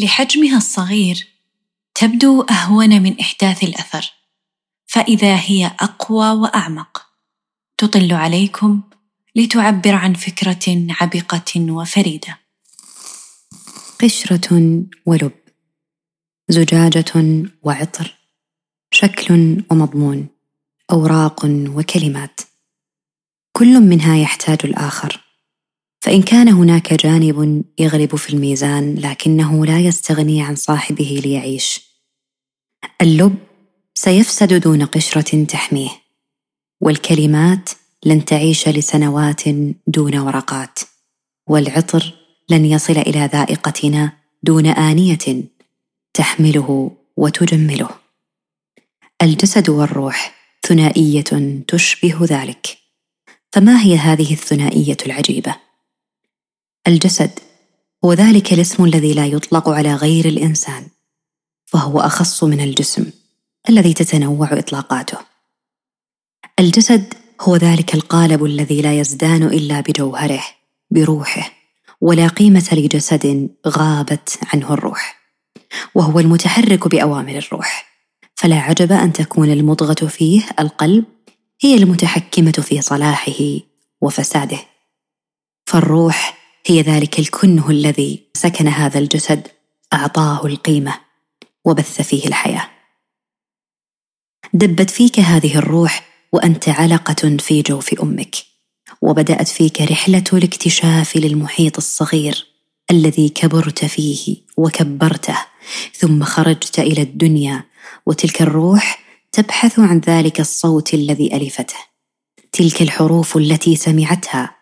لحجمها الصغير تبدو أهون من إحداث الأثر فإذا هي أقوى وأعمق. تطل عليكم لتعبر عن فكرة عبقة وفريدة. قشرة ولب زجاجة وعطر شكل ومضمون أوراق وكلمات. كل منها يحتاج الآخر. فإن كان هناك جانب يغلب في الميزان لكنه لا يستغني عن صاحبه ليعيش. اللب سيفسد دون قشرة تحميه والكلمات لن تعيش لسنوات دون ورقات والعطر لن يصل إلى ذائقتنا دون آنية تحمله وتجمله. الجسد والروح ثنائية تشبه ذلك. فما هي هذه الثنائية العجيبة؟ الجسد هو ذلك الاسم الذي لا يطلق على غير الإنسان فهو أخص من الجسم الذي تتنوع إطلاقاته. الجسد هو ذلك القالب الذي لا يزدان إلا بجوهره بروحه ولا قيمة لجسد غابت عنه الروح وهو المتحرك بأوامر الروح. فلا عجب أن تكون المضغة فيه القلب هي المتحكمة في صلاحه وفساده. فالروح هي ذلك الكنه الذي سكن هذا الجسد أعطاه القيمة وبث فيه الحياة. دبت فيك هذه الروح وأنت علقة في جوف أمك وبدأت فيك رحلة الاكتشاف للمحيط الصغير الذي كبرت فيه وكبرته ثم خرجت إلى الدنيا وتلك الروح تبحث عن ذلك الصوت الذي ألفته. تلك الحروف التي سمعتها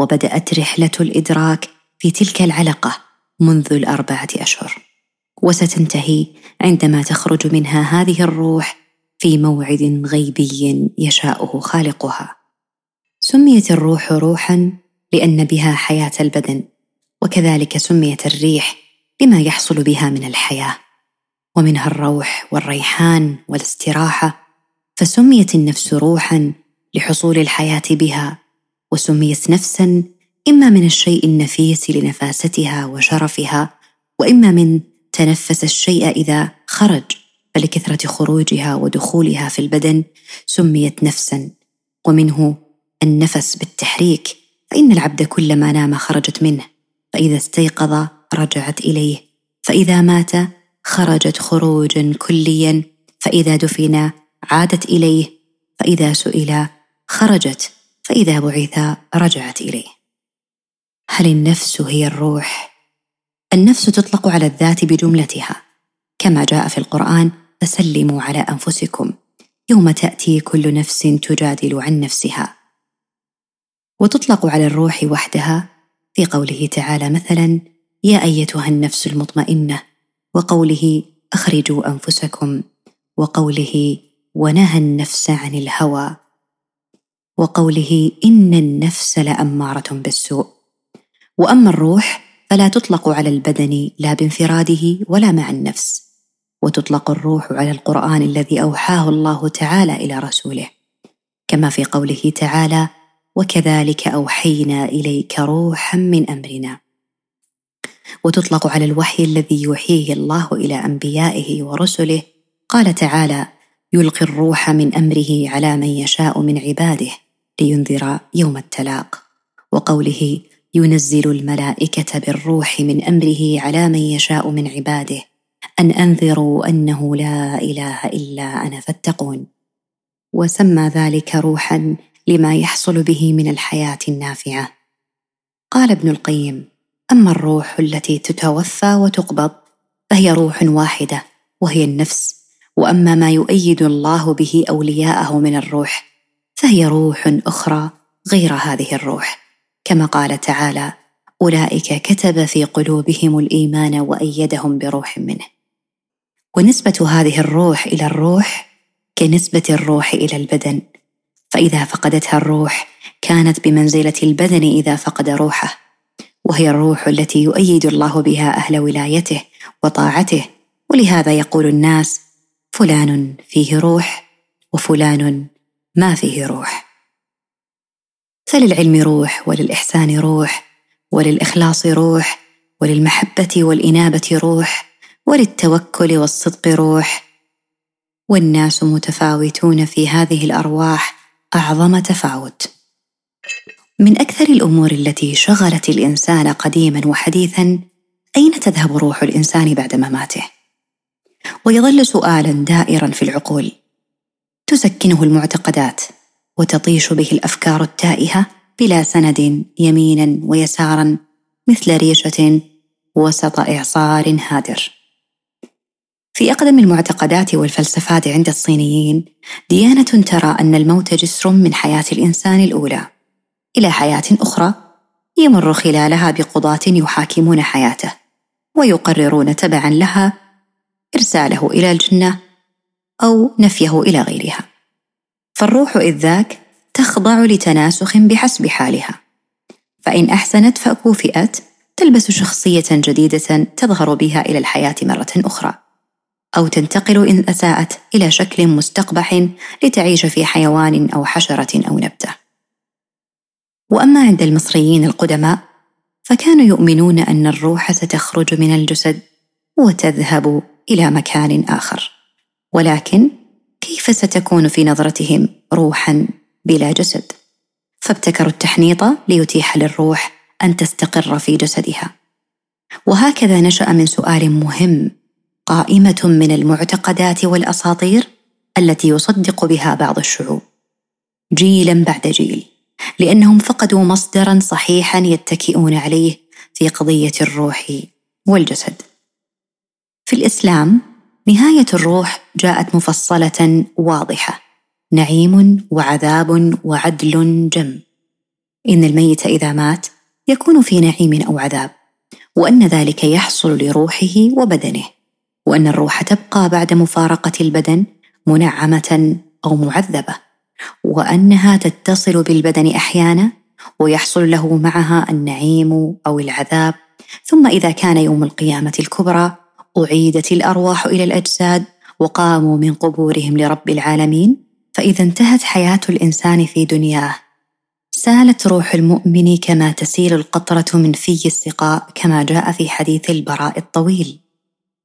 وبدأت رحلة الإدراك في تلك العلقه منذ الأربعة أشهر. وستنتهي عندما تخرج منها هذه الروح في موعد غيبي يشاؤه خالقها. سميت الروح روحا لأن بها حياة البدن وكذلك سميت الريح لما يحصل بها من الحياة. ومنها الروح والريحان والاستراحة فسميت النفس روحا لحصول الحياة بها وسميت نفسا إما من الشيء النفيس لنفاستها وشرفها وإما من تنفس الشيء إذا خرج فلكثرة خروجها ودخولها في البدن سميت نفسا. ومنه النفس بالتحريك فإن العبد كلما نام خرجت منه فإذا استيقظ رجعت إليه فإذا مات خرجت خروجا كليا فإذا دفن عادت إليه فإذا سئل خرجت فإذا بعث رجعت إليه. هل النفس هي الروح؟ النفس تطلق على الذات بجملتها. كما جاء في القرآن فسلموا على أنفسكم. يوم تأتي كل نفس تجادل عن نفسها. وتطلق على الروح وحدها. في قوله تعالى مثلا يا أيتها النفس المطمئنة. وقوله أخرجوا أنفسكم. وقوله ونهى النفس عن الهوى. وقوله إن النفس لأمارة بالسوء. وأما الروح فلا تطلق على البدن لا بانفراده ولا مع النفس وتطلق الروح على القرآن الذي أوحاه الله تعالى إلى رسوله كما في قوله تعالى وكذلك أوحينا إليك روحا من أمرنا وتطلق على الوحي الذي يوحيه الله إلى أنبيائه ورسله قال تعالى يلقي الروح من أمره على من يشاء من عباده لينذر يوم التلاق. وقوله ينزل الملائكة بالروح من أمره على من يشاء من عباده أن أنذروا أنه لا إله إلا أنا فاتقون. وسمى ذلك روحا لما يحصل به من الحياة النافعة. قال ابن القيم أما الروح التي تتوفى وتقبض فهي روح واحدة وهي النفس وأما ما يؤيد الله به أولياءه من الروح فهي روح أخرى غير هذه الروح. كما قال تعالى أولئك كتب في قلوبهم الإيمان وأيدهم بروح منه. ونسبة هذه الروح إلى الروح كنسبة الروح إلى البدن. فإذا فقدتها الروح كانت بمنزلة البدن إذا فقد روحه. وهي الروح التي يؤيد الله بها أهل ولايته وطاعته. ولهذا يقول الناس فلان فيه روح وفلان ما فيه روح. فللعلم روح وللإحسان روح وللإخلاص روح وللمحبة والإنابة روح وللتوكل والصدق روح. والناس متفاوتون في هذه الأرواح أعظم تفاوت. من أكثر الأمور التي شغلت الإنسان قديما وحديثا أين تذهب روح الإنسان بعد مماته؟ ويظل سؤالا دائرا في العقول. تسكنه المعتقدات وتطيش به الأفكار التائهة بلا سند يمينا ويسارا مثل ريشة وسط إعصار هادر. في أقدم المعتقدات والفلسفات عند الصينيين ديانة ترى أن الموت جسر من حياة الإنسان الأولى. إلى حياة أخرى يمر خلالها بقضاة يحاكمون حياته ويقررون تبعا لها إرساله إلى الجنة أو نفيه إلى غيرها. فالروح إذ ذاك تخضع لتناسخ بحسب حالها. فإن أحسنت فكوفئت تلبس شخصية جديدة تظهر بها إلى الحياة مرة أخرى. أو تنتقل إن أساءت إلى شكل مستقبح لتعيش في حيوان أو حشرة أو نبتة. وأما عند المصريين القدماء فكانوا يؤمنون أن الروح ستخرج من الجسد وتذهب إلى مكان آخر. ولكن كيف ستكون في نظرتهم روحا بلا جسد؟ فابتكروا التحنيط ليتيح للروح أن تستقر في جسدها. وهكذا نشأ من سؤال مهم قائمة من المعتقدات والأساطير التي يصدق بها بعض الشعوب. جيلا بعد جيل لأنهم فقدوا مصدرا صحيحا يتكئون عليه في قضية الروح والجسد. في الإسلام نهاية الروح جاءت مفصلة واضحة نعيم وعذاب وعدل جم. إن الميت إذا مات يكون في نعيم أو عذاب وأن ذلك يحصل لروحه وبدنه وأن الروح تبقى بعد مفارقة البدن منعمة أو معذبة وأنها تتصل بالبدن أحيانا ويحصل له معها النعيم أو العذاب ثم إذا كان يوم القيامة الكبرى أعيدت الأرواح إلى الأجساد وقاموا من قبورهم لرب العالمين فإذا انتهت حياة الإنسان في دنياه. سالت روح المؤمن كما تسيل القطرة من في السقاء كما جاء في حديث البراء الطويل.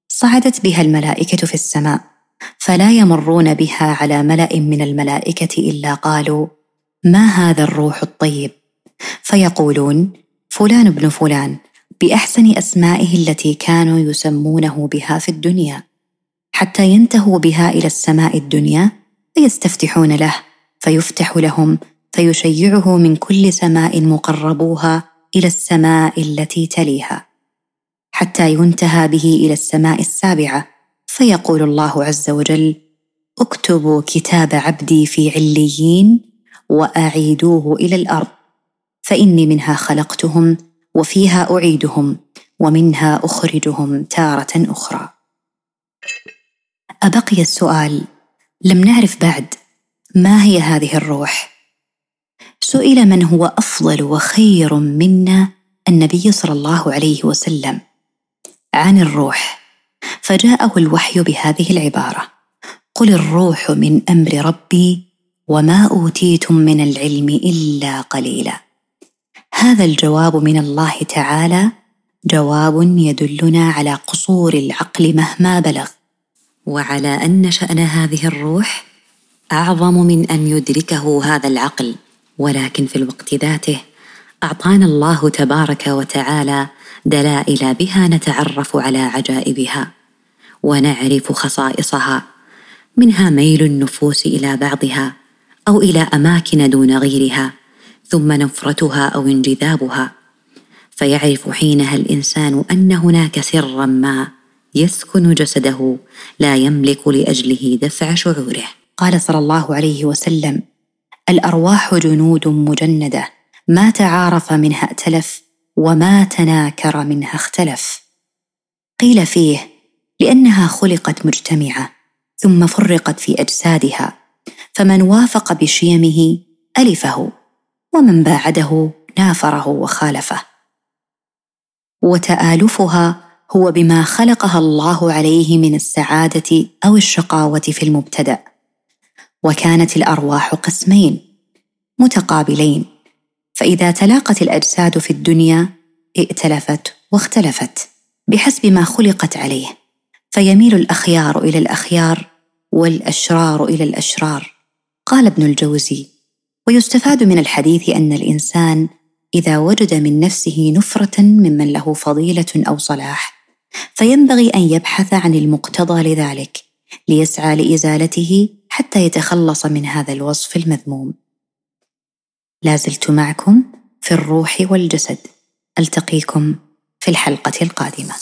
صعدت بها الملائكة في السماء فلا يمرون بها على ملأ من الملائكة إلا قالوا ما هذا الروح الطيب؟ فيقولون فلان ابن فلان. بأحسن أسمائه التي كانوا يسمونه بها في الدنيا. حتى ينتهوا بها إلى السماء الدنيا فيستفتحون له فيفتح لهم فيشيعه من كل سماء مقربوها إلى السماء التي تليها. حتى ينتهى به إلى السماء السابعة فيقول الله عز وجل اكتبوا كتاب عبدي في عليين وأعيدوه إلى الأرض فإني منها خلقتهم وفيها أعيدهم ومنها أخرجهم تارة أخرى. أبقي السؤال لم نعرف بعد ما هي هذه الروح؟ سئل من هو أفضل وخير منا النبي صلى الله عليه وسلم عن الروح؟ فجاءه الوحي بهذه العبارة قل الروح من أمر ربي وما أوتيتم من العلم إلا قليلا. هذا الجواب من الله تعالى جواب يدلنا على قصور العقل مهما بلغ. وعلى أن شأن هذه الروح أعظم من أن يدركه هذا العقل. ولكن في الوقت ذاته أعطانا الله تبارك وتعالى دلائل بها نتعرف على عجائبها. ونعرف خصائصها. منها ميل النفوس إلى بعضها أو إلى أماكن دون غيرها. ثم نفرتها أو انجذابها. فيعرف حينها الإنسان أن هناك سرا ما يسكن جسده لا يملك لأجله دفع شعوره. قال صلى الله عليه وسلم الأرواح جنود مجندة ما تعارف منها ائتلف وما تناكر منها اختلف. قيل فيه لأنها خلقت مجتمعة ثم فرقت في أجسادها فمن وافق بشيمه ألفه. ومن باعده نافره وخالفه. وتآلفها هو بما خلقها الله عليه من السعادة أو الشقاوة في المبتدأ. وكانت الأرواح قسمين متقابلين. فإذا تلاقت الأجساد في الدنيا ائتلفت واختلفت بحسب ما خلقت عليه. فيميل الأخيار إلى الأخيار والأشرار إلى الأشرار. قال ابن الجوزي ويستفاد من الحديث أن الإنسان إذا وجد من نفسه نفرة ممن له فضيلة أو صلاح فينبغي أن يبحث عن المقتضى لذلك ليسعى لإزالته حتى يتخلص من هذا الوصف المذموم. لا زلت معكم في الروح والجسد ألتقيكم في الحلقة القادمة.